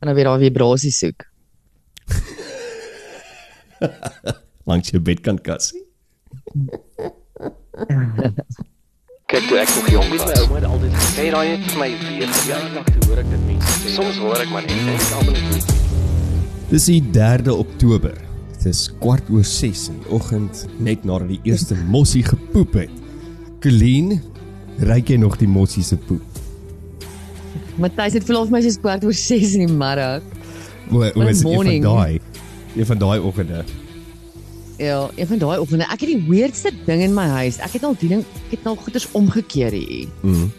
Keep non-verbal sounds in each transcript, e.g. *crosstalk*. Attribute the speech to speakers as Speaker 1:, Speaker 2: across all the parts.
Speaker 1: en dan weer daai vibrasie soek. *laughs*
Speaker 2: Langs jou bedkant kassie.
Speaker 3: Kyk toe ek nog jong was. My ouma het altyd gesê daai het vir my weer jaar lank te hoor ek dit mense sê. Soms hoor ek maar net en ek almal net
Speaker 2: Dis die 3de Oktober. Dit is kwart oor 6 in die oggend net nadat die eerste mossie gepoep het. Colleen, ryk jy nog die mossie se poep?
Speaker 1: Matthys het verlof my soos kwart oor 6 in die middag.
Speaker 2: Hoe hoe is dit van daai? Een van daai oggende.
Speaker 1: Ja, een van daai oggende. Ek het die weirdste ding in my huis. Ek het al die ding, ek het al goeders omgekeer hier.
Speaker 2: Mm.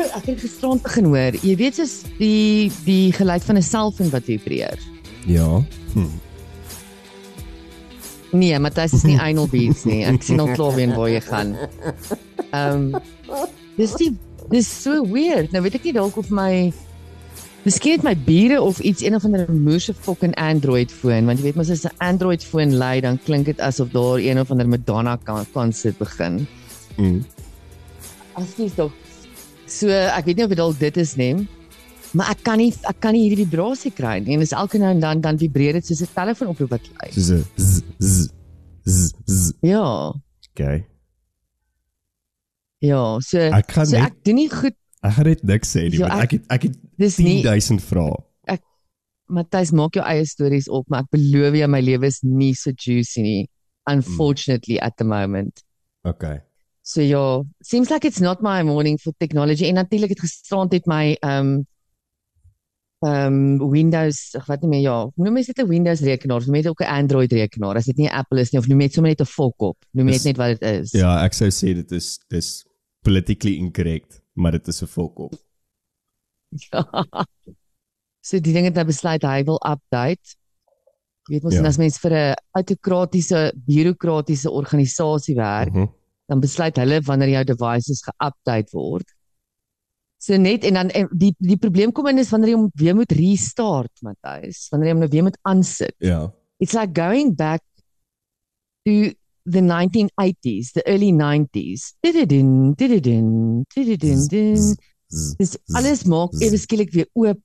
Speaker 1: Ek het gisterand begin hoor. Jy weet soos die die geluid van 'n selfoon wat vibreer.
Speaker 2: Ja. Hm.
Speaker 1: Nee, Matthys is nie anal beats nie. Ek sien al klaar weer waar jy gaan. Ehm um, dis die dis so weird. Nou weet ek nie dalk of my Miskien het my bure of iets een of ander moerse fucking Android foon, want jy weet mos as 'n Android foon lui dan klink dit asof daar een of ander Madonna kan konsert begin.
Speaker 2: Mm.
Speaker 1: Askies tog. So ek weet nie of dit dalk dit is nie. Maar ek kan nie ek kan nie hierdie vibrasie kry nie. En dis elke nou en dan dan vibreer dit soos 'n telefoonoproep wat lui.
Speaker 2: Soos 'n z z z z.
Speaker 1: Ja.
Speaker 2: Okay.
Speaker 1: Ja, so
Speaker 2: Ek gaan
Speaker 1: so
Speaker 2: net-
Speaker 1: ek doen nie goed
Speaker 2: Ek gaan net niks sê nie, want ek het ek het
Speaker 1: dis nie
Speaker 2: 10000 vrae.
Speaker 1: Matthys maak jou eie stories op, maar ek beloof jou my lewe is nie so juicy nie. Unfortunately at the moment.
Speaker 2: Okay.
Speaker 1: So ja, seems like it's not my morning for technology en natuurlik het gisterand het my um um Windows, ag wat nie meer ja, noem mens dit 'n Windows rekenaar, noem jy dit ook 'n Android rekenaar as dit nie 'n Apple is nie of noem jy dit sommer net 'n fok op. Noem jy dit net wat dit is.
Speaker 2: Ja, ek sou sê dit is dis politically incorrect, maar dit is 'n volkop. *laughs*
Speaker 1: so die ding het nou besluit hy wil update. Jy weet mos
Speaker 2: Ja.
Speaker 1: as mens vir 'n autokratiese, bureaukratiese organisasie werk,
Speaker 2: Mhm.
Speaker 1: dan besluit hulle wanneer jou devices geupdate word. So net en dan die die probleem kom in is wanneer jy hom weer moet restart, Matthys, wanneer jy hom nou weer moet aansit.
Speaker 2: Ja.
Speaker 1: It's like going back to the 1980s, the early 90s. Dididin, dididin, dididin, din. Dis alles maak ewe skielik weer oop.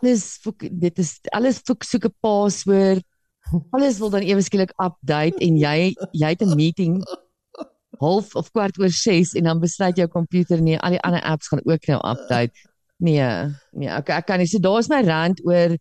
Speaker 1: Alles dit is alles soek 'n password. Alles wil dan ewe skielik update en jy jy het 'n meeting half of kwart oor 6 en dan besluit jou komputer nee, al die ander apps gaan ook nou update. Nee, nee, okay, ek kan nie. So daar's my rant oor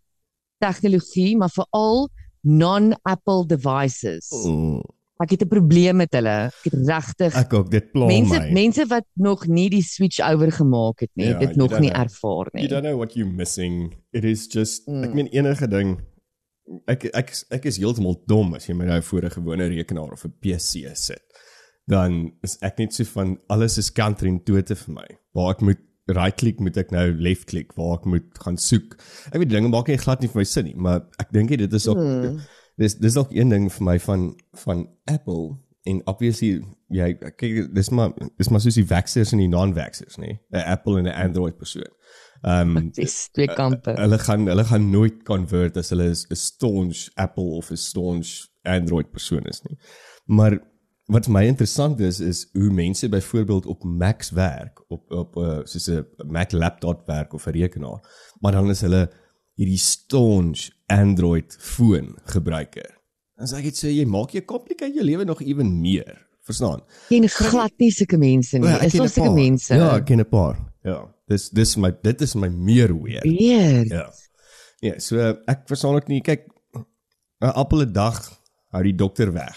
Speaker 1: tegnologie, maar veral non-Apple devices.
Speaker 2: Mm,
Speaker 1: Ek het 'n probleem met hulle. Ek het regtig
Speaker 2: Ek ook dit pla
Speaker 1: mense
Speaker 2: my.
Speaker 1: mense wat nog nie die switch oor gemaak het nie,
Speaker 2: Ja,
Speaker 1: ja, dit nog nie
Speaker 2: know.
Speaker 1: ervaar nie.
Speaker 2: You don't know what you're missing. It is just
Speaker 1: Mm.
Speaker 2: ek meen enige ding ek ek ek is heeltemal dom as jy my nou voor 'n gewone rekenaar of 'n PC sit. Dan is ek net so van alles is counterintuitive vir my. Waar ek moet right click moet ek nou left click waar ek moet gaan soek. Ek weet dinge maak nie glad nie vir my sin nie, maar ek dink dit is ook
Speaker 1: Hmm.
Speaker 2: Dis dis ook een ding vir my van van Apple en obviously jy kyk dis maar dis maar soos die vaxxers en die non-vaxxers nê 'n Apple en 'n Android persoon. Ehm um, *laughs*
Speaker 1: Dis twee kante.
Speaker 2: hulle gaan hulle gaan nooit convert as hulle 'n staunch Apple of 'n staunch Android persoon is nie. Maar wat my interessant is is hoe mense byvoorbeeld op Macs werk, op op uh, soos 'n Mac laptop werk of 'n rekenaar, maar dan is hulle hierdie staunch Android foon gebruiker. Dan sê ek dit sê jy maak jy complicated jou lewe nog ewen meer. Verstaan?
Speaker 1: Ken glad nie sulke mense nie.
Speaker 2: Ja,
Speaker 1: Is
Speaker 2: 'n
Speaker 1: sulke mense?
Speaker 2: Ja, ek ken 'n paar. Ja. Dis dis my dit is my meer weer.
Speaker 1: Weird.
Speaker 2: Ja. Ja, so ek verstaan ook nie kyk 'n appel 'n dag hou die dokter weg.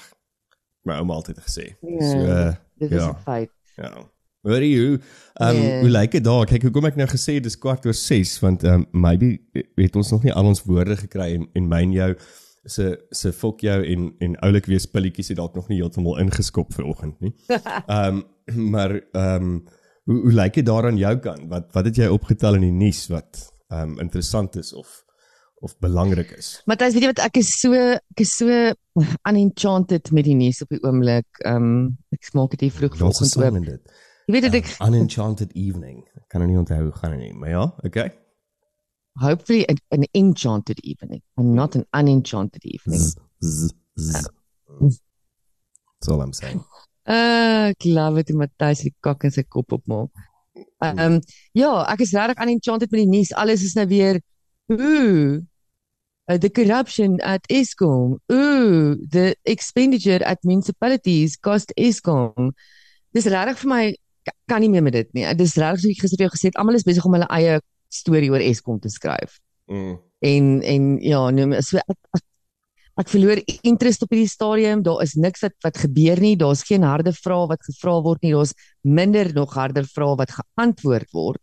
Speaker 2: My ouma altyd gesê.
Speaker 1: Ja,
Speaker 2: So uh,
Speaker 1: Dit is
Speaker 2: ja.
Speaker 1: 'n feit.
Speaker 2: ja. Hoor jy hoe ehm um,
Speaker 1: Ja.
Speaker 2: hoe lyk dit daar? Kyk, hoekom ek nou gesê dis kwart oor 6 want um, maybe het ons nog nie al ons woorde gekry en en myn jou se se fok jou en en oulik wees pilletjies het dalk nog nie heeltemal ingeskop vanoggend nie. *laughs* Ehm um, maar ehm um, hoe hoe lyk dit daar aan jou kant? Wat wat het jy opgetel in die nuus wat ehm um, interessant is of of belangrik is?
Speaker 1: Matthys, weet jy wat ek is so ek is so unenchanted met die nuus op die oomblik. Ehm um, ek maak dit hier vroeg vanoggend oop.
Speaker 2: Dit.
Speaker 1: Jy weet dat ek
Speaker 2: Um, unenchanted evening. Ek kan nou nie onthou hoe gaan dit nie, maar ja, okay.
Speaker 1: hopefully an, an enchanted evening and not an unenchanted evening.
Speaker 2: Z, z, z. That's all I'm saying.
Speaker 1: Uh, ek love dit Matthys die kak in sy kop opmaak. Ehm um, ja, ek is regtig unenchanted met die nuus. Alles is nou weer ooh uh, the corruption at Eskom ooh the expenditure at municipalities cost Eskom dis regtig vir my kan nie meer met dit nie. Dis regtig so ek gister vir jou gesê het almal is besig om hulle eie storie oor Eskom te skryf.
Speaker 2: Mm.
Speaker 1: en en ja nee so ek, ek, ek verloor interest op hierdie stadium. Daar is niks wat wat gebeur nie. Daar's geen harde vrae wat gevra word nie. Daar's minder nog harder vrae wat geantwoord word.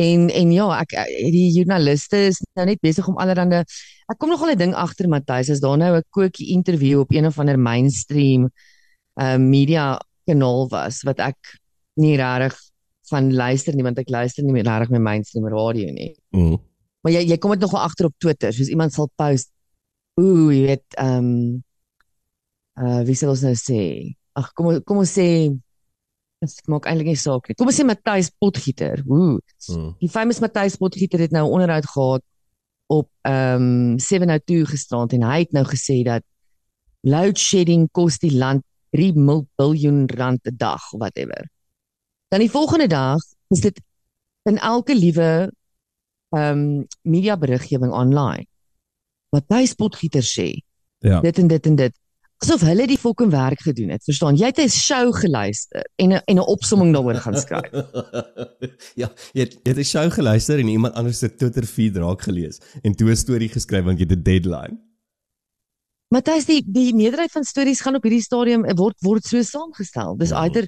Speaker 1: En en ja ek die joernaliste is nou net besig om allerlei ek kom nogal 'n ding agter Matthys as daar nou 'n koekie interview op een of ander mainstream uh media kanaal was wat ek nie regtig van luister nie want ek luister nie meer regtig met mainstream radio nie
Speaker 2: Mm.
Speaker 1: Maar jy jy kom dit nogal agter op Twitter, soos iemand sal post. Ooh, jy weet, ehm um, uh wie sal ons nou sê? Ag, kom kom ons sê ek maak eintlik nie saak nie. Kom ons sê Matthys Potgieter. Ooh.
Speaker 2: Mm.
Speaker 1: Die famous Matthys Potgieter het nou 'n onderhoud gehad op ehm um, 702 gisterand en hy het nou gesê dat load shedding kos die land 3 miljard rand 'n dag of whatever. Dan die volgende dag is dit in elke liewe ehm um, media beriggewing online. Matthys Potgieter sê
Speaker 2: Ja.
Speaker 1: dit en dit en dit. Asof hulle die fucking werk gedoen het. Verstaan? Jy het 'n show geluister en 'n en 'n opsomming daaroor gaan skryf. *laughs*
Speaker 2: ja, jy het, jy het 'n show geluister en iemand anders se Twitter feed raak gelees en toe 'n storie geskryf want jy het 'n deadline.
Speaker 1: Matthys, die die meerderheid van stories gaan op hierdie stadium eh, word word so saamgestel. Dis
Speaker 2: Ja.
Speaker 1: either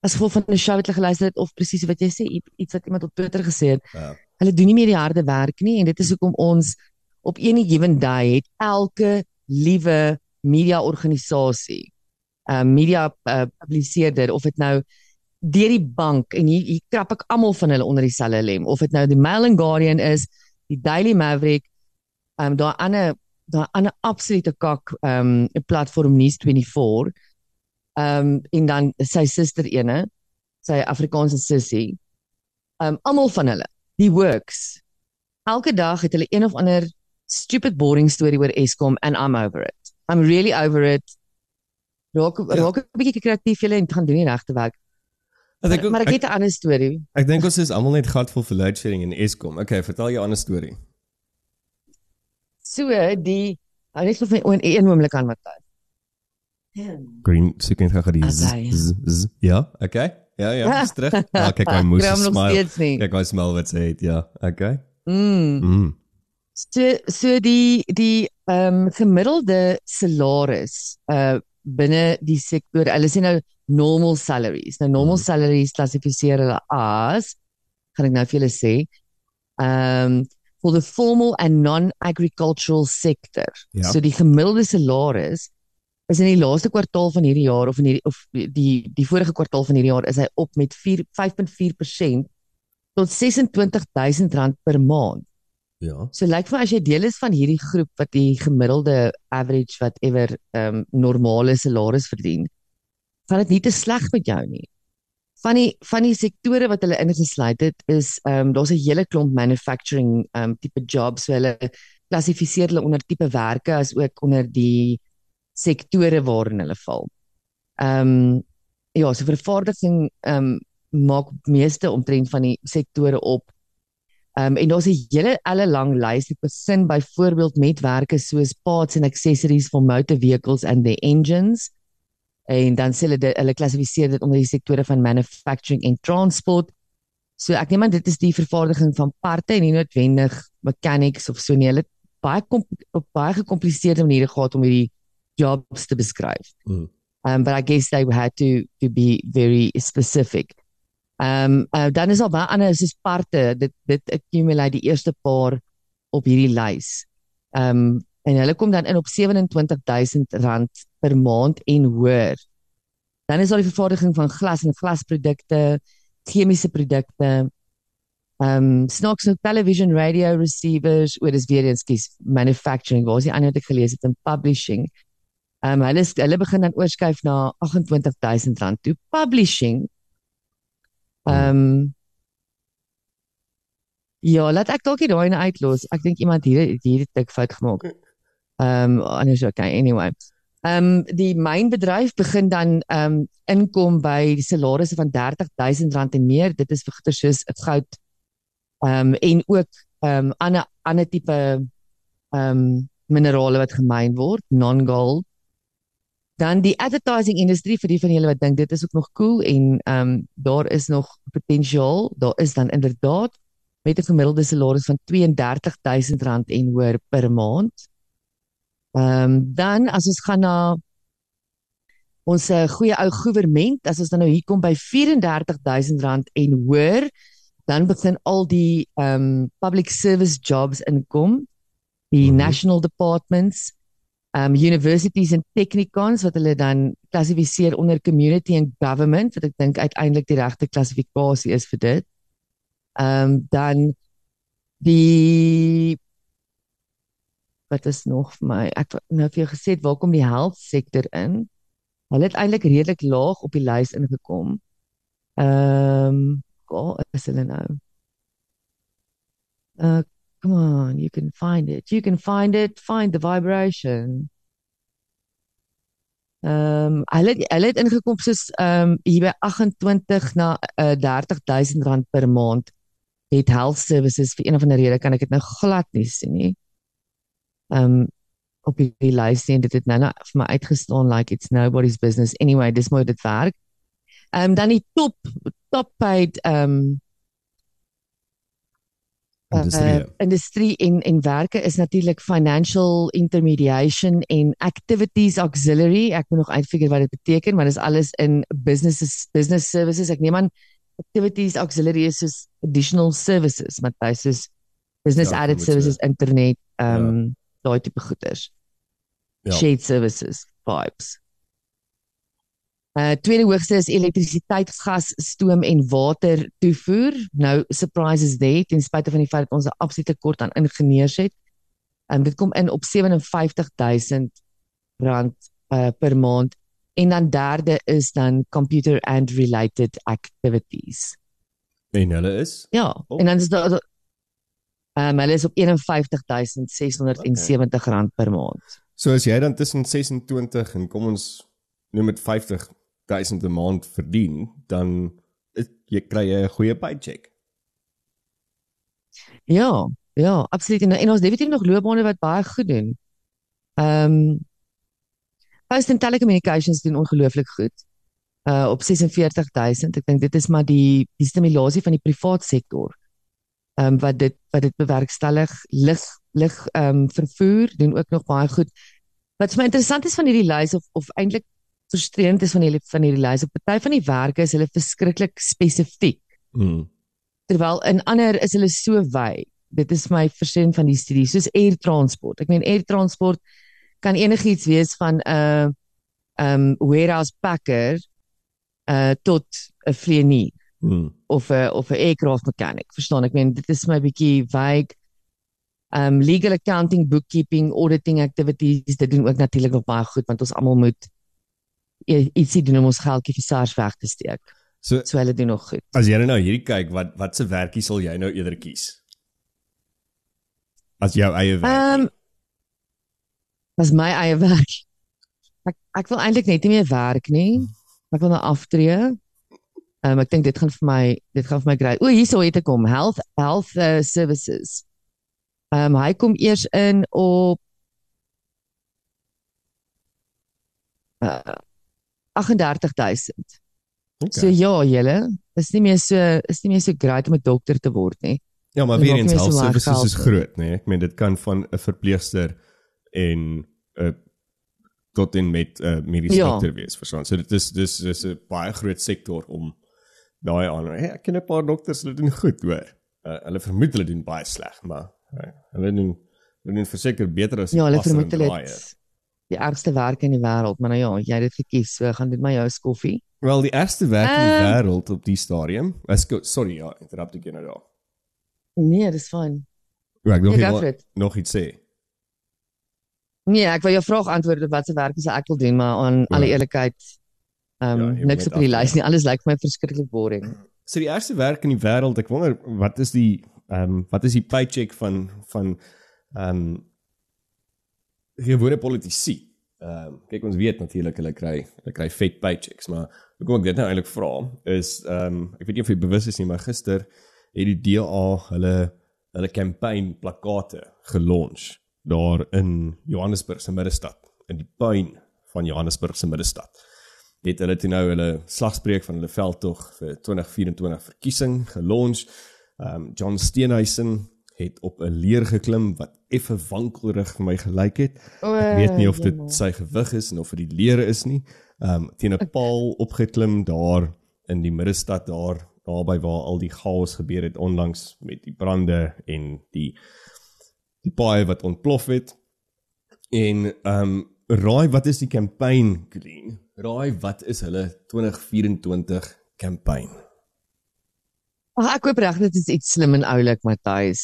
Speaker 1: as gevolg van 'n show wat hulle geluister het of presies wat jy sê iets wat iemand op Twitter gesê het.
Speaker 2: Ja.
Speaker 1: Hulle doen nie meer die harde werk nie en dit is hoekom ons op any given day het elke liewe media organisasie, 'n uh, media uh, publiseerder of dit nou deur die bank en hier, hier krap ek almal van hulle onder dieselfde lem of dit nou die Mail and Guardian is, die Daily Maverick, um, daar ander daar ander absolute kak um, 'n platform News24. Ehm um, en dan sy suster ene, sy Afrikaanse sussie. Ehm um, almal van hulle, die works. Elke dag het hulle een of ander stupid boring storie oor Eskom and I'm over it. I'm really over it. Raak
Speaker 2: Ja.
Speaker 1: raak 'n bietjie kreatief julle en gaan doen die regte werk.
Speaker 2: Ek dink
Speaker 1: Maar, ek het 'n ander storie.
Speaker 2: ek dink ons is almal net gatvol vir load shedding en Eskom. Okay, vertel jou 'n ander storie.
Speaker 1: So die hou net vir my een oomblik aan Matthys.
Speaker 2: Green net gou die z,
Speaker 1: Okay.
Speaker 2: z, z, Ja, okay. Ja, ja, *laughs* is terug. Ah, kyk hy moes smile. Kyk hy smile wat sy het. Ja, okay.
Speaker 1: Mm.
Speaker 2: Mm.
Speaker 1: So so die die ehm um, gemiddelde salaris uh binne die sektor, hulle sê nou normal salaries. Nou normal
Speaker 2: Mhm.
Speaker 1: salaries klassifiseer hulle as gaan ek nou vir julle sê um for the formal and non-agricultural sector.
Speaker 2: Ja.
Speaker 1: So die gemiddelde salaris is in die laaste kwartaal van hierdie jaar of in hierdie of die die vorige kwartaal van hierdie jaar is hy op met 4 5.4% tot R26000 per maand.
Speaker 2: Ja.
Speaker 1: So lyk vir my as jy deel is van hierdie groep wat die gemiddelde average whatever ehm um, normale salaris verdien, gaan dit nie te sleg met jou nie. Van die van die sektore wat hulle ingesluit het is ehm um, daar's 'n hele klomp manufacturing ehm um, tipe jobs so hulle klassifiseer hulle onder tipe werke as ook onder die sektore waarin hulle val. Ehm um, ja, so vervaardiging ehm um, maak meeste omtrent van die sektore op Um, en daar's 'n hele elle lang lys. Dit begin byvoorbeeld met werke soos parts and accessories for motor vehicles and their engines. En dan sê hulle dit- hulle klassifiseer dit onder die sektore van manufacturing en transport. So ek neem aan dit is die vervaardiging van parte en nie noodwendig mechanics of so nie. Hulle baie kom, op baie gekompliseerde maniere gehad om hierdie jobs te beskryf.
Speaker 2: Mm.
Speaker 1: Um but I guess they had to to be very specific. Ehm um, uh, dan is daar baie ander soos parte. Dit dit accumulate die eerste paar op hierdie lys. Ehm um, en hulle kom dan in op R27000 per maand en hoër. Dan is daar die vervaardiging van glas en glasprodukte, chemiese produkte. Ehm um, snaaks nou television radio receivers, oor dis weer eens kies manufacturing, waar is die ander wat ek gelees het in publishing. Ehm um, hulle hulle begin dan oorskuif na R28000 toe. Publishing Ehm um, Ja, laat ek dalk daai uitlos. Ek dink iemand hier het hier 'n tik fout gemaak. Ehm um, anders okay, anyway. Ehm um, die mynbedryf begin dan ehm um, inkom by die salarisse van R30000 en meer. Dit is vir goeder soos goud ehm um, en ook ehm um, ander ander tipe ehm um, minerale wat gemyn word, non-gold. Dan die advertising industrie vir die van julle wat dink dit is ook nog cool en ehm um, daar is nog potensiaal. Daar is dan inderdaad met 'n gemiddelde salaris van R32000 en hoër per maand. Ehm um, dan as ons gaan na ons uh, goeie ou regering, as ons dan nou hier kom by R34000 en hoër, dan begin al die ehm um, public service jobs inkom, die mm -hmm. national departments, um, universities en technikons wat hulle dan klassifiseer onder community and government, wat ek dink uiteindelik die regte klassifikasie is vir dit. Um, dan die wat is nog vir my ek nou vir jou gesê waar kom die health sektor in? Hulle het eintlik redelik laag op die lys ingekom. Ehm um, waar is hulle nou? Uh come on, you can find it. You can find it. Find the vibration. Ehm um, hulle hulle het ingekom soos ehm um, hier by 28 na uh, 30000 rand per maand het health services vir een of ander rede kan ek dit nou glad nie sien nie. Ehm um, op die lys sien dit het nou nou vir my uitgestaan like it's nobody's business anyway dis moet dit werk. Ehm um, dan die top top paid ehm um, industrie uh, industrie en en werke is natuurlik financial intermediation en activities auxiliary ek moet nog uitfigure wat dit beteken maar dis alles in businesses business services ek neem aan activities auxiliary is soos additional services Matthys is business ja, added services so. internet ehm um, ja. daai tipe goeders ja. shade services vibes Uh tweede hoogste is elektrisiteit, gas, stoom en water toevoer. Nou surprises there ten spyte van die feit dat ons 'n absolute tekort aan ingenieurs het. Um dit kom in op 57000 rand uh per maand. En dan derde is dan computer and related activities.
Speaker 2: En hulle is?
Speaker 1: Ja, oh. en dan is daar um hulle is op 51670 okay. rand per maand.
Speaker 2: So as jy dan tussen 26 en kom ons noem dit 50 1000 'n maand verdien, dan is, jy kry jy 'n goeie paycheck.
Speaker 1: Ja, ja, absoluut en, en ons definitief nog loopbane wat baie goed doen. Ehm um, Post and Telecommunications doen ongelooflik goed. Uh op 46000. Ek dink dit is maar die die stimulasie van die privaat sektor. Ehm um, wat dit wat dit bewerkstellig lig lig ehm um, vervoer doen ook nog baie goed. Wat vir my interessant is van hierdie lys of of eintlik frustrerend is van die van hierdie lys. Op party van die werke is hulle verskriklik spesifiek.
Speaker 2: Mm.
Speaker 1: Terwyl in ander is hulle so wyd. Dit is my versin van die studie, soos air transport. Ek meen air transport kan enigiets wees van 'n uh, um warehouse packer uh tot 'n vlieënier.
Speaker 2: Mm.
Speaker 1: of 'n of 'n aircraft mechanic. Verstaan ek meen dit is my bietjie vague. Um legal accounting, bookkeeping, auditing activities, dit doen ook natuurlik nog baie goed want ons almal moet ietsie doen om ons geldjie vir SARS weg te steek. So, so hulle doen nog goed.
Speaker 2: As jy nou hierdie kyk, wat wat se werkie sal jy nou eerder kies? As jou eie werk.
Speaker 1: Ehm um, As my eie werk. Ek ek wil eintlik net nie meer werk nie. Ek wil nou aftree. Ehm um, ek dink dit gaan vir my dit gaan vir my grait. O, hierso het ek kom. Health health uh, services. Ehm um, hy kom eers in op uh, 38000. Okay. So ja, julle, is nie meer so is nie meer so great om 'n dokter te word nie.
Speaker 2: Ja, maar weer eens health services is groot, nê? Ek meen dit kan van 'n verpleegster en 'n uh, tot en met 'n uh, mediese ja. dokter wees, verstaan. So dit is dis is 'n baie groot sektor om daai aan. Hey, ek ken 'n paar dokters, hulle doen goed, hoor. Uh, hulle vermoed hulle doen baie sleg, maar uh, hulle doen hulle doen verseker beter as
Speaker 1: Ja, hulle vermoed hulle die ergste werk in die wêreld, maar nou ja, jy het dit gekies, so gaan dit my jou skoffie.
Speaker 2: Wel, die ergste werk in die uh, wêreld op die stadium. Ek sorry, ja, interrupt ek nou daar.
Speaker 1: Nee, dis fyn.
Speaker 2: Ja, ek nog nee, nog iets sê.
Speaker 1: Nee, ek wil jou vraag antwoord op wat se werk is ek wil doen, maar aan ja. alle eerlikheid ehm um, ja, niks op die lys nie. Alles lyk like my verskriklik boring.
Speaker 2: So die ergste werk in die wêreld, ek wonder wat is die ehm um, wat is die paycheck van van ehm um, gewone politici. Ehm um, kyk ons weet natuurlik hulle kry hulle kry vet paychecks, maar hoekom ek dit nou eintlik vra is ehm um, ek weet nie of jy bewus is nie, maar gister het die DA hulle hulle kampanje plakate gelons daar in Johannesburg se middestad in die puin van Johannesburg se middestad. Het hulle toe nou hulle slagspreuk van hulle veldtog vir 2024 verkiesing gelons. Ehm um, John Steenhuisen het op 'n leer geklim wat effe wankelrig vir my gelyk het. Ek weet nie of dit sy gewig is en of dit die leer is nie. Ehm um, teen 'n paal opgeklim daar in die middestad daar naby waar al die chaos gebeur het onlangs met die brande en die die baie wat ontplof het. En ehm um, raai wat is die kampanje? Raai wat is hulle 2024 kampanje?
Speaker 1: Ag ek hoop reg dit is iets slim en oulik Matthys.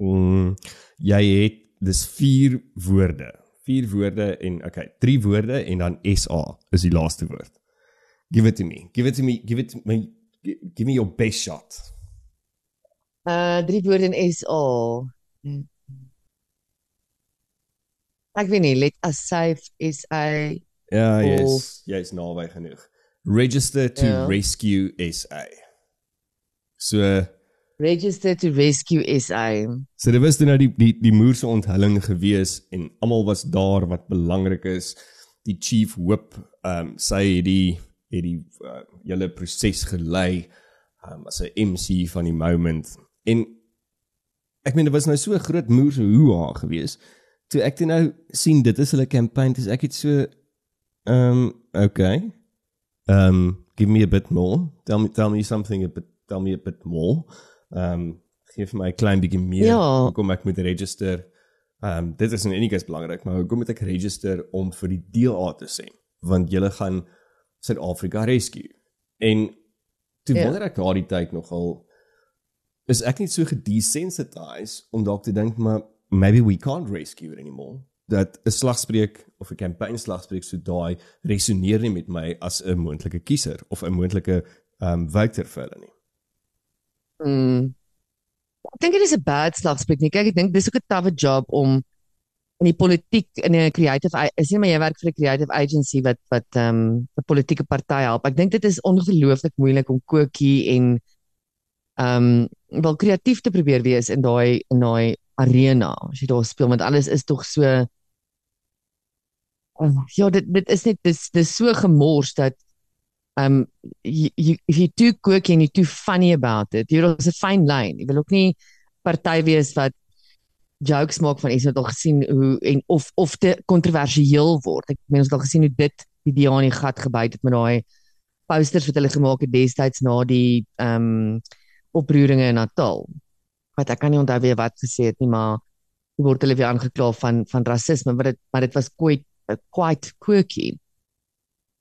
Speaker 2: Mm, jy het dis vier woorde. Vier woorde en okay, drie woorde en dan SA is die laaste woord. Give it to me. Give it to me. Give it to me. Give me your best shot.
Speaker 1: Uh drie woorde in SA. Ek weet nie, let as safe is I
Speaker 2: Ja, yes. Jy's naby genoeg. Register to yeah. rescue SA. So
Speaker 1: register to rescue SA.
Speaker 2: So dit was dan nou die die die moerse onthulling gewees en almal was daar wat belangrik is. Die chief whip ehm um, sê die het die uh, hele proses gelei um, as 'n MC van die moment. En ek meen dit was nou so 'n groot moerse hoeha gewees. Toe ek dit nou sien dit is hulle kampanje, dis ek het so ehm um, okay. Ehm um, give me a bit more. Tell me tell me something a bit tell me a bit more. Ehm um, gee vir my 'n klein bietjie meer.
Speaker 1: Ja.
Speaker 2: Kom ek moet register. Ehm um, dit is in enige geval belangrik, maar hoekom moet ek register om vir die DA te sê? Want julle gaan Suid-Afrika rescue. En toe ja. wonder ek daardie tyd nogal is ek net so gedesensitized om dalk te dink maar maybe we can't rescue it anymore dat 'n slagspreuk of 'n kampanje slagspreuk so daai resoneer nie met my as 'n moontlike kiezer of 'n moontlike ehm um, voucher vir hulle nie.
Speaker 1: Mm. Ek dink dit is 'n bad slagspreuk nie. Kyk, ek dink dis ook 'n tawe job om in die politiek in 'n creative is nie maar jy werk vir 'n creative agency wat wat ehm um, 'n politieke party help. Ek dink dit is ongelooflik moeilik om kokie en ehm um, wel kreatief te probeer wees in daai in daai arena as jy daar speel want alles is tog so uh, ja dit dit is net dis dis so gemors dat um you, you if you too quirky and you too funny about it you're also a fine line jy wil ook nie party wees wat jokes maak van iets wat al gesien hoe en of of te kontroversieel word. Ek meen ons het al gesien hoe dit die Diani gat gebyt het met daai posters wat hulle gemaak het destyds na die um oproeringe in Natal. Wat ek kan nie onthou wie wat gesê het nie maar word hulle weer aangekla van van rasisme maar dit maar dit was quite quite quirky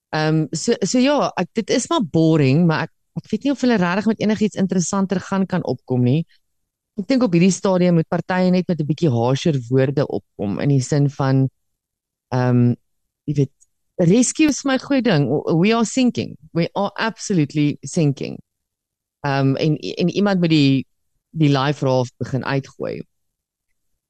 Speaker 1: Ehm um, so so ja, ek dit is maar boring, maar ek ek weet nie of hulle regtig met enigiets interessanter gaan kan opkom nie. Ek dink op hierdie stadium moet partye net met 'n bietjie harsher woorde opkom in die sin van ehm um, jy weet rescue is my goeie ding. We are sinking. We are absolutely sinking. Ehm um, en en iemand met die die life raft begin uitgooi.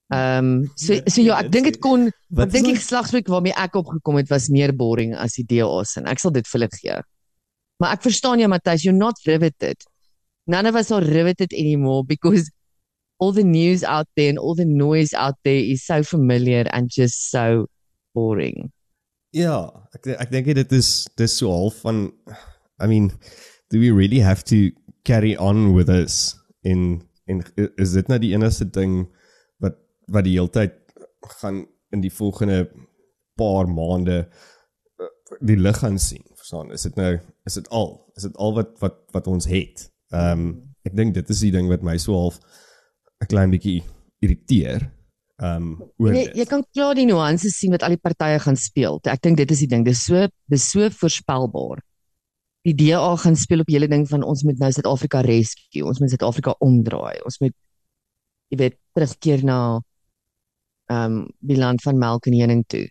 Speaker 1: Ehm um, so so ja, ek dink dit kon ek dink die geslagspreuk waarmee ek opgekom het was meer boring as die DA's en ek sal dit vir hulle gee. Maar ek verstaan jou Matthys, you're not riveted. None of us are riveted anymore because all the news out there and all the noise out there is so familiar and just so boring.
Speaker 2: Ja, ek ek dink dit is dis so half van I mean, do we really have to carry on with this in in is dit nou die enigste ding wat die hele tyd gaan in die volgende paar maande eh, die lig gaan sien. Verstaan? Is dit nou is dit al? Is dit al wat wat wat ons het? Ehm um, ek dink dit is die ding wat my so half 'n klein bietjie irriteer. Ehm um, oor
Speaker 1: jy, jy kan klaar die nuances sien wat al die partye gaan speel. Ek dink dit is die ding. Dis so dis so voorspelbaar. Die DA gaan speel op hele ding van ons moet nou Suid-Afrika rescue. Ons moet Suid-Afrika omdraai. Ons moet jy weet terugkeer na ehm um, die land van melk en honing toe.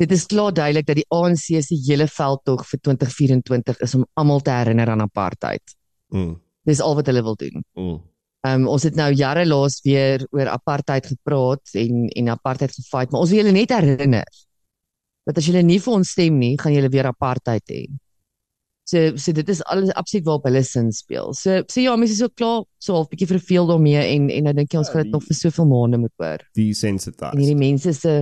Speaker 1: Dit is klaar duidelik dat die ANC se hele veldtog vir 2024 is om almal te herinner aan apartheid.
Speaker 2: Mm.
Speaker 1: Dis al wat hulle wil doen.
Speaker 2: Mm.
Speaker 1: Ehm um, ons het nou jare laas weer oor apartheid gepraat en en apartheid gefight, maar ons wil julle net herinner dat as julle nie vir ons stem nie, gaan julle weer apartheid hê. So so dit is alles absoluut waarop hulle sin speel. So so ja, mense is so klaar so half bietjie verveel daarmee en en nou dink jy ons
Speaker 2: Ja,
Speaker 1: gaan dit
Speaker 2: die-
Speaker 1: nog vir soveel maande moet hoor. En hierdie
Speaker 2: Desensitized.
Speaker 1: mense se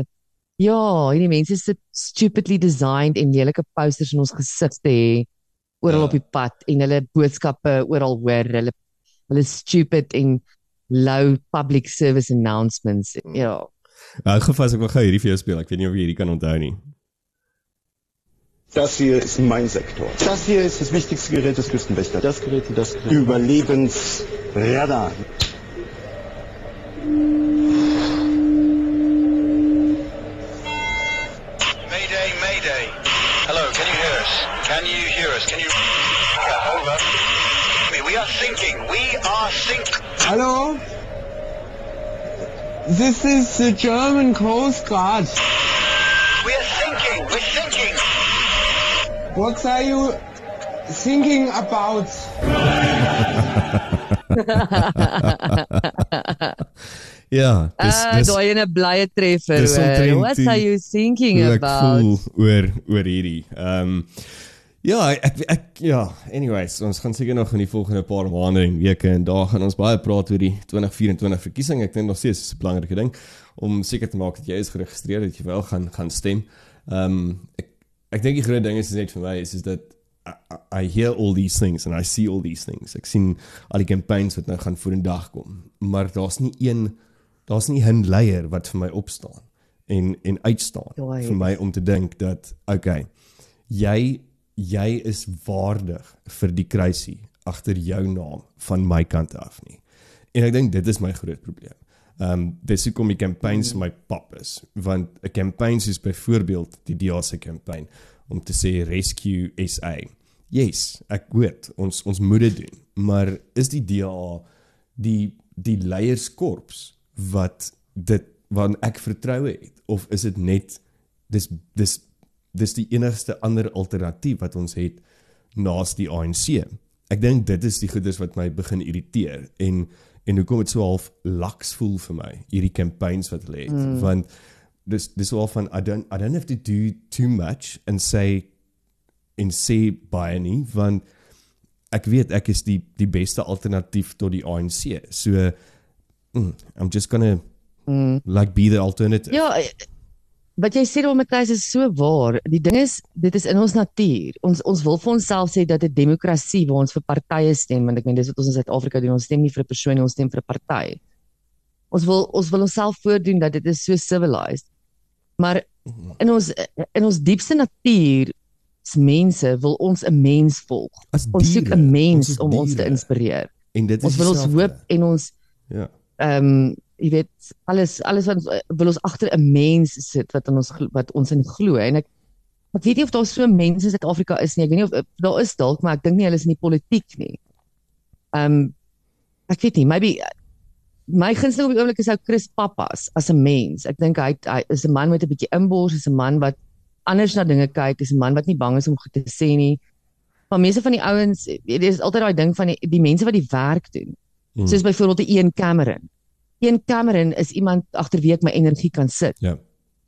Speaker 1: ja, hierdie mense se stupidly designed en lelike posters in ons gesig te hê oral
Speaker 2: Ja.
Speaker 1: op die pad en hulle boodskappe oral hoor. Hulle hulle stupid en low public service announcements.
Speaker 2: Hmm.
Speaker 1: Ja.
Speaker 2: Hou gou vas ek wil gou hierdie vir jou speel. Ek weet nie of jy hierdie kan onthou nie.
Speaker 4: Das hier ist mein Sektor. Das hier ist das wichtigste Gerät des Küstenwächters. Das Gerät und das Gerät. Überlebensradar.
Speaker 5: Mayday, Mayday. Hello, can you hear us? Can you hear us? Can you... Yeah, over. We- are sinking. We are sinking.
Speaker 6: Hello? This is the German Coast Guard. What are you thinking about? *laughs*
Speaker 2: Ja, dis
Speaker 1: Ah,
Speaker 2: dis
Speaker 1: daai ene blye treffer. hoor. What are you thinking
Speaker 2: ek
Speaker 1: about?
Speaker 2: voel oor oor hierdie. Ehm um, ja, ek ek ja, anyways, ons gaan seker nog in die volgende paar maande en weke en dae gaan ons baie praat oor die 2024 verkiesing. Ek dink nog steeds is 'n belangrike ding om seker te maak dat jy is geregistreer dat jy wel gaan gaan stem. Ehm um, ek ek dink die groot ding is net vir my is is dat I, I hear all these things and I see all these things. Ek sien al die campaigns wat nou gaan vorendag kom, maar daar's nie een daar's nie 'n leier wat vir my opstaan en en uitstaan
Speaker 1: Daai
Speaker 2: vir my om te dink dat okay, jy jy is waardig vir die kruisie agter jou naam van my kant af nie. En ek dink dit is my groot probleem. Ehm um, dis hoekom die campaigns my pap is, want 'n campaign soos byvoorbeeld die DA se campaign om te sê rescue SA. Yes, ek weet ons ons moet dit doen, maar is die DA die die leierskorps wat dit wat ek vertroue het of is dit net dis dis dis die enigste ander alternatief wat ons het naas die ANC. Ek dink dit is die goeders wat my begin irriteer en en hoekom dit so half laks voel vir my hierdie campaigns wat hulle het mm. want dis dis wel van I don't I don't have to do too much and say en sê baie nie want ek weet ek is die die beste alternatief tot die ANC. So mm, I'm just gonna mm. like be the alternative.
Speaker 1: Ja, eh, wat jy sê daar Matthys is so waar. Die ding is dit is in ons natuur. Ons ons wil vir onsself sê dat 'n demokrasie waar ons vir partye stem want ek meen dis wat ons in Suid-Afrika doen. Ons stem nie vir 'n persoon nie, ons stem vir 'n party. Ons wil ons wil onsself voordoen dat dit is so civilized. Maar in ons in ons diepste natuur as mense wil ons 'n mens volg.
Speaker 2: As
Speaker 1: Ons soek
Speaker 2: diere,
Speaker 1: 'n mens
Speaker 2: is
Speaker 1: om ons te
Speaker 2: diere.
Speaker 1: inspireer.
Speaker 2: En dit is
Speaker 1: Ons wil ons hoop en ons
Speaker 2: Ja.
Speaker 1: ehm um, jy weet alles alles wat ons eh, wil ons agter 'n mens sit wat in ons wat ons in glo en ek ek weet nie of daar so mense in Suid-Afrika is nie. Ek weet nie of eh, daar is dalk, maar ek dink nie hulle is in die politiek nie. Ehm um, ek weet nie, maybe eh, my gunsteling op die oomblik is ou Chris Pappas as 'n mens. Ek dink hy hy is 'n man met 'n bietjie inbors, is 'n man wat anders na dinge kyk, is 'n man wat nie bang is om goed te sê nie. Maar meeste van die ouens, dit is altyd daai ding van die, die mense wat die werk doen.
Speaker 2: Mm.
Speaker 1: Soos byvoorbeeld die Ian Cameron. Ian Cameron is iemand agter wie ek my energie kan sit.
Speaker 2: Ja.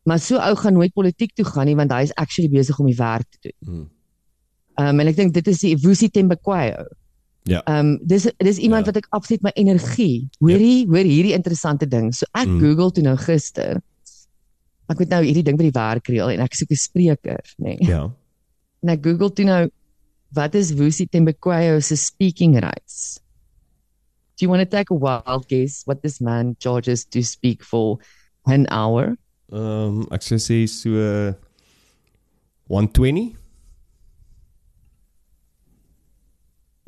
Speaker 1: Maar so ou gaan nooit politiek toe gaan nie want hy is actually besig om die werk te doen.
Speaker 2: Mm.
Speaker 1: Ehm um, en ek dink dit is die Wusi Tembekwayo.
Speaker 2: Ja.
Speaker 1: Ehm um, dis dis iemand
Speaker 2: Ja.
Speaker 1: wat ek absoluut my energie. Hoorie, hoor hierdie interessante ding. So ek
Speaker 2: Mm.
Speaker 1: Google toe nou gister. Ek moet nou hierdie ding by die werk reël en ek soek 'n spreker, nê. Nee.
Speaker 2: Ja.
Speaker 1: En ek Google toe nou wat is Wusi Tembekwayo se speaking rights? Do you want to take a wild guess what this man charges to speak for an hour?
Speaker 2: Um, ek sou sê so uh, 120.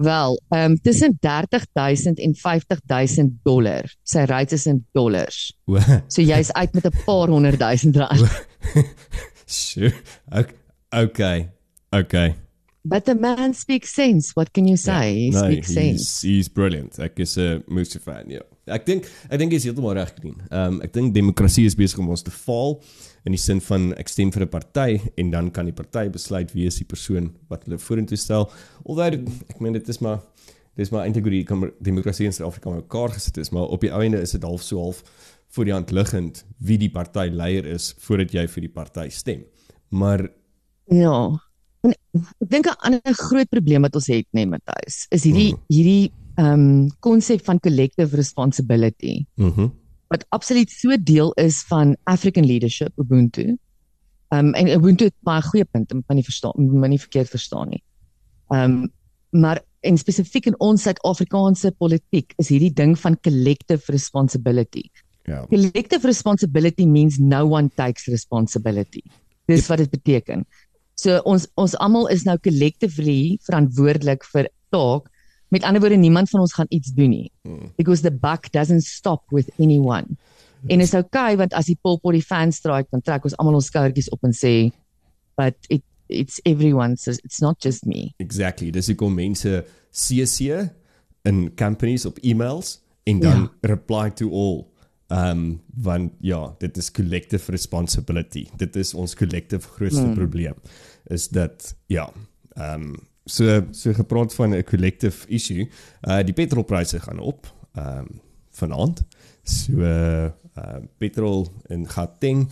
Speaker 1: Wel, ehm um, tussen 30000 en 50000 dollar. Sy rates is in dollars. So jy's uit met 'n paar honderd duisend rand. *laughs*
Speaker 2: sure. Ok- Okay. Okay.
Speaker 1: But the man speaks sense. What can you say? He
Speaker 2: no,
Speaker 1: speaks sense.
Speaker 2: he's, he's brilliant. Ek is 'n Moose fan, ja. Ek dink ek dink jy's heeltemal reg gedien. Ehm um, ek dink demokrasie is besig om ons te faal in die sin van ek stem vir 'n party en dan kan die party besluit wie is die persoon wat hulle vorentoe stel. Alhoewel ek meen dit is maar dis maar eintlik hoe die kam- demokrasie in Suid-Afrika mekaar gesit is, maar op die einde is dit half so half voor die hand liggend wie die partyleier is voordat jy vir die party stem. Maar
Speaker 1: Ja. Ek dink 'n ander groot probleem wat ons het, nee Matthys, is hierdie hierdie ehm um, konsep van collective responsibility
Speaker 2: Mhm.
Speaker 1: wat absoluut so deel is van African leadership Ubuntu. Ehm um, en Ubuntu het baie goeie punte, my nie verstaan, my nie verkeerd verstaan nie. Ehm um, maar en spesifiek in ons Suid-Afrikaanse politiek is hierdie ding van collective responsibility.
Speaker 2: Ja.
Speaker 1: Collective responsibility means no one takes responsibility. Dis wat dit beteken. So ons ons almal is nou collectively verantwoordelik vir taak. Met ander woorde niemand van ons gaan iets doen nie. Because the buck doesn't stop with anyone. En is okay want as die Polpot die fans strike dan trek ons almal ons skouertjies op en sê but it it's everyone's it's not just me.
Speaker 2: Exactly. Dis hoekom mense CC in companies op e-mails en dan
Speaker 1: Ja.
Speaker 2: reply to all. Um want ja, dit is collective responsibility. Dit is ons collective grootste hmm. probleem is dat ja, um so so gepraat van 'n collective issue. Uh die petrolpryse gaan op um vanaand. So uh, uh petrol in Gauteng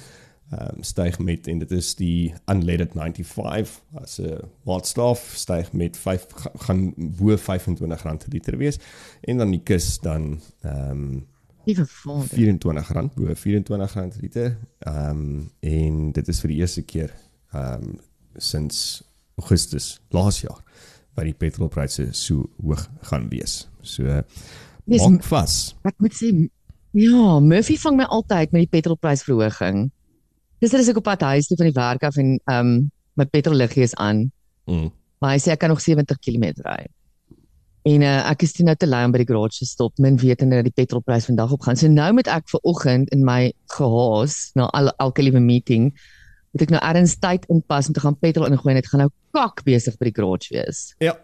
Speaker 2: um, styg met en dit is die unleaded 95 as 'n waterstof styg met 5 ga- gaan bo R25 per liter wees en dan die kus dan ehm um,
Speaker 1: Liewe vader.
Speaker 2: R24 bo R24 per liter. Ehm um, en dit is vir die eerste keer ehm um, sins Augustus laas jaar wat die petrolpryse so hoog gaan wees. So
Speaker 1: Dis-
Speaker 2: maak vas.
Speaker 1: Ek moet sê ja, Murphy vang my altyd met die petrolprysverhoging. Gister is ek op pad huis toe van die werk af en ehm um, my petrolliggie is aan,
Speaker 2: Mm.
Speaker 1: maar hy sê ek kan nog 70 km ry. En uh, ek is nou te lui om by die garage te stop, min wetende dat die petrolprys vandag opgaan. So nou moet ek ver oggend in my gehaas na al, elke liewe meeting moet ek nou ergens tyd inpas om te gaan petrol ingooi en dit gaan nou kak besig by die garage wees.
Speaker 2: Ja,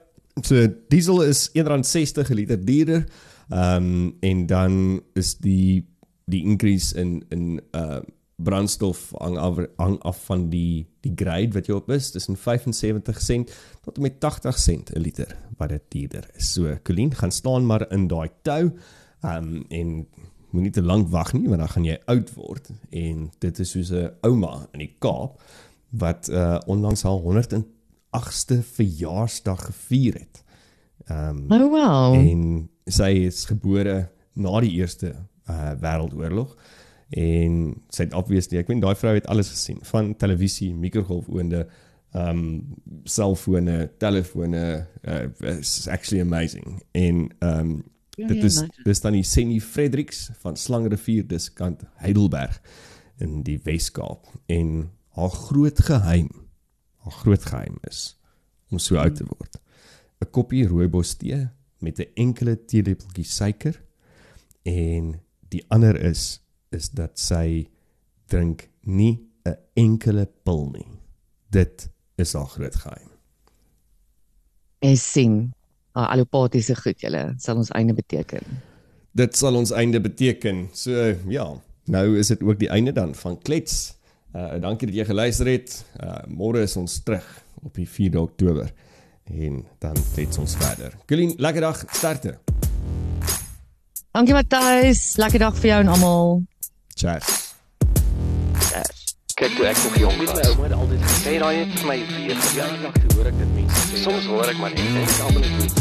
Speaker 2: so diesel is R1.60 per liter duurder. Ehm um, en dan is die die increase in in uh brandstof hang af hang af van die die grade wat jy op is, tussen 75 sent tot en met 80 sent 'n liter wat dit duurder is. So Colleen gaan staan maar in daai tou. Ehm um, en moenie te lank wag nie want dan gaan jy oud word en dit is soos 'n ouma in die Kaap wat uh onlangs haar 108ste verjaarsdag gevier het. Ehm um,
Speaker 1: Oh wow.
Speaker 2: en sy is gebore na die eerste uh wêreldoorlog en sy het obviously ek weet daai vrou het alles gesien van televisie, mikrogolfoonde, ehm um, selfone, telefone, uh, it's actually amazing. En ehm um,
Speaker 1: Ja,
Speaker 2: dit
Speaker 1: ja,
Speaker 2: is
Speaker 1: imagine.
Speaker 2: dis dan die Senny Fredericks van Slangrivier dis kant Heidelberg in die Wes-Kaap en haar groot geheim haar groot geheim is om so oud te word. 'n Koppie rooibos tee met 'n enkele teelepeltjie suiker en die ander is is dat sy drink nie 'n enkele pil nie. Dit is haar groot geheim.
Speaker 1: Ek sien. Uh, allopathiese goed julle sal ons einde beteken.
Speaker 2: Dit sal ons einde beteken. So ja, nou is dit ook die einde dan van Klets. Uh dankie dat jy geluister het. Uh môre is ons terug op die 4de Oktober en dan klets ons verder. Colleen, lekker dag, sterkte.
Speaker 1: Dankie Matthys, lekker dag vir jou en almal.
Speaker 2: Cheers.
Speaker 3: Kyk toe ek nog jong was. My ouma het altyd gesê daai het vir my weer verjaardag toe hoor ek dit mense sê. Soms hoor ek maar net en ek almal net